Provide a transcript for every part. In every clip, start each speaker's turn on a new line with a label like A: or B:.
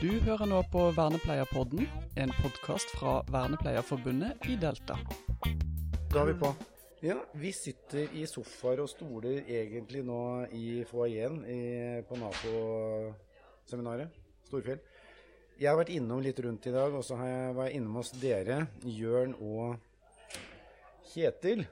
A: Du hører nå på Vernepleierpodden, en podkast fra Vernepleierforbundet i Delta.
B: Da er vi på. Ja, vi sitter i sofaer og stoler egentlig nå i foajeen på Nato-seminaret Storfjell. Jeg har vært innom litt rundt i dag, og så har jeg vært innom hos dere, Jørn og Kjetil.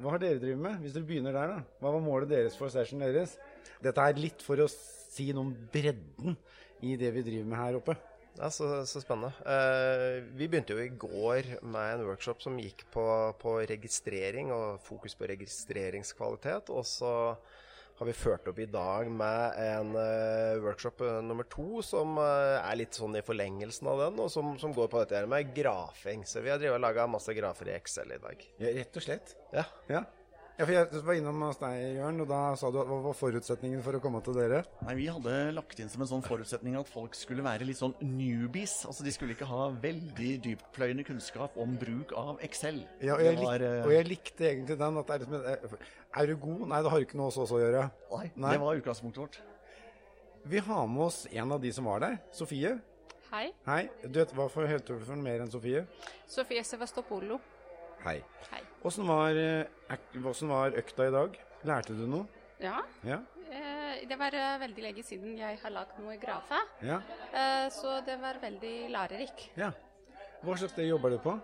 B: Hva har dere drevet med? Hvis dere begynner der, da. Hva var målet deres for session deres? Dette er litt for å si noe om bredden i det vi driver med her oppe.
C: Ja, så, så spennende. Eh, vi begynte jo i går med en workshop som gikk på, på registrering og fokus på registreringskvalitet. Og så har vi ført opp i dag med en uh, workshop uh, nummer to som uh, er litt sånn i forlengelsen av den, og som, som går på dette her med grafing. Så vi har drevet og laga masse grafer i Excel i dag.
B: Ja, rett og slett?
C: Ja.
B: ja. Ja, for Jeg var innom hos deg, Jørn, og da sa du hva var forutsetningen for å komme til dere?
D: Nei, Vi hadde lagt inn som en sånn forutsetning at folk skulle være litt sånn newbies. Altså De skulle ikke ha veldig dyptpløyende kunnskap om bruk av Excel.
B: Ja, og jeg, var, lik, og jeg likte egentlig den. at det er, liksom, er, du god? Nei, det har ikke noe hos oss å gjøre.
D: Nei, Nei, det var utgangspunktet vårt.
B: Vi har med oss en av de som var der. Sofie.
E: Hei.
B: Hei. Du vet, Hva heter du for mer enn Sofie?
E: Sofie Sevastopolo.
B: Hei.
E: Hei.
B: Hvordan var, hvordan var, økta i dag? Lærte du noe?
E: Ja.
B: ja.
E: Eh, det var uh, veldig lenge siden jeg har lagd noe i grafe,
B: ja.
E: eh, så det var veldig lærerik.
B: Ja. Hva slags sted jobber du på?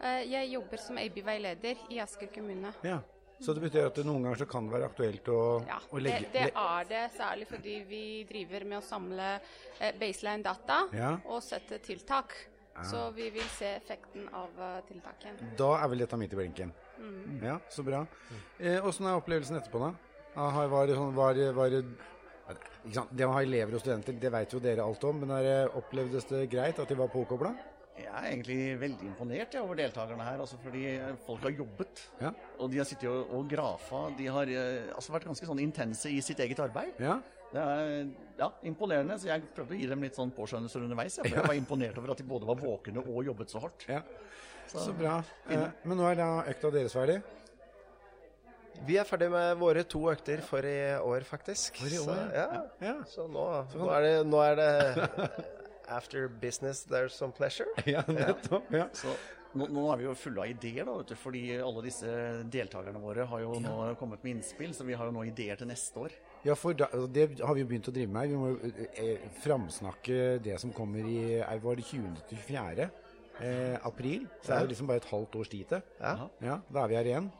E: Eh, jeg jobber som AB-veileder i Asker kommune.
B: Ja. Så det betyr at det noen ganger så kan det være aktuelt å,
E: ja,
B: å legge
E: det, det er det, særlig fordi vi driver med å samle eh, baseline data
B: ja.
E: og sette tiltak. Så vi vil se effekten av tiltaket.
B: Da er vel dette midt i blinken.
E: Mm.
B: Ja, så bra. Åssen eh, er opplevelsen etterpå, da? Var det sånn, var, var det, det å ha elever og studenter, det vet jo dere alt om. Men er, opplevdes det greit at de var påkobla?
D: Jeg er egentlig veldig imponert ja, over deltakerne her. Altså, fordi folk har jobbet.
B: Ja.
D: Og de har sittet og, og grafa. De har altså, vært ganske sånn intense i sitt eget arbeid.
B: Ja.
D: Det er ja, imponerende. Så jeg prøvde å gi dem litt sånn påskjønnelser underveis. Jeg, jeg var imponert over at de både var våkne og jobbet så hardt.
B: Ja. Så, så bra. Eh, men nå er da økta deres ferdig?
C: Vi er ferdig med våre to økter for i år, faktisk.
B: For i år,
C: så, ja.
B: ja.
C: Så nå, nå, er det, nå er det After business, there's some pleasure.
B: Ja, nettopp. Ja.
D: Så nå, nå, er vi jo fulle av ideer, da, vet du, fordi alle disse deltakerne våre har jo nå kommet med innspill. Så vi har jo nå ideer til neste år.
B: Ja, for da, det har vi jo begynt å drive med. Vi må eh, framsnakke det som kommer i var det 20. til 24. Eh, april. Så det er jo liksom bare et halvt års tid til.
C: Ja.
B: ja. Da er vi her igjen.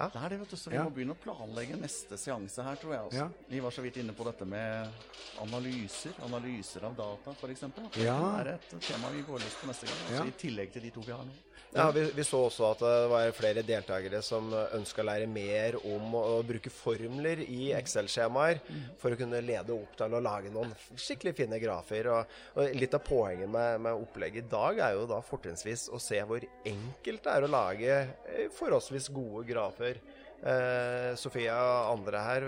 D: Ja. Det er det, vet du, så vi
B: ja.
D: må begynne å planlegge neste seanse her, tror jeg. Også.
B: Ja.
D: Vi var så vidt inne på dette med analyser. Analyser av data, f.eks.
B: Ja.
D: Det er et tema vi går løs på neste gang. Altså, I tillegg til de to vi har nå.
C: Ja, vi, vi, så også at det var flere deltakere som ønska å lære mer om å, å bruke formler i Excel-skjemaer for å kunne lede opp til å lage noen skikkelig fine grafer. Og, og litt av poenget med, med, opplegget i dag er jo da fortrinnsvis å se hvor enkelt det er å lage forholdsvis gode grafer. Eh, Sofia og andre her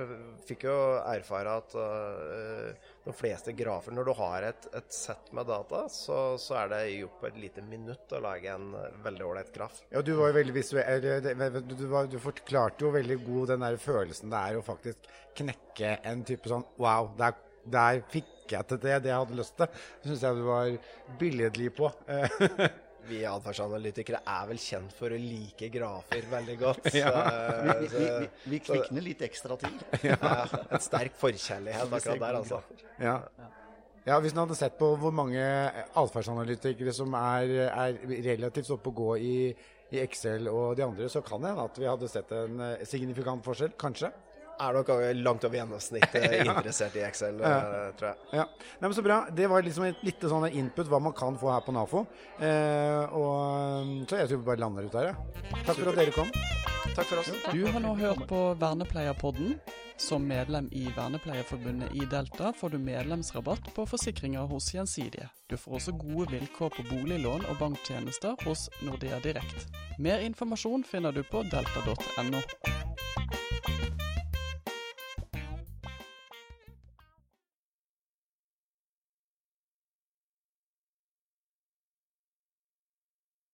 C: fikk jo erfare at eh, de fleste grafer Når du har et, et sett med data, så, så, er det gjort på et lite minutt å lage en veldig ålreit graf.
B: Ja, du var jo veldig visuell. Du, var, du, forklarte jo veldig god den der følelsen det er å faktisk knekke en type sånn Wow, der, der fikk jeg til det, det jeg hadde lyst til. Det syns jeg du var billedlig på.
C: vi atferdsanalytikere er vel kjent for å like grafer veldig godt.
B: Ja.
D: Så, vi, vi, vi, vi, kvikner litt ekstra til.
C: ja, en sterk forkjærlighet akkurat der, altså.
B: Ja. ja. Hvis en hadde sett på hvor mange atferdsanalytikere som er, er relativt oppe å gå i, i, Excel og de andre, så kan det hende at vi hadde sett en signifikant forskjell. Kanskje
C: er nok langt over gjennomsnittet ja. interessert i Excel, ja. tror jeg.
B: Ja. Nei, men Så bra. Det var liksom et lite sånn input hva man kan få her på NAFO. Eh, og, så jeg tror vi bare lander ut her, ja. Takk for at dere kom.
C: Takk for oss.
A: Du har nå hørt på Vernepleierpodden. Som medlem i Vernepleierforbundet i Delta får du medlemsrabatt på forsikringer hos Gjensidige. Du får også gode vilkår på boliglån og banktjenester hos Nordea Direkt. Mer informasjon finner du på delta.no.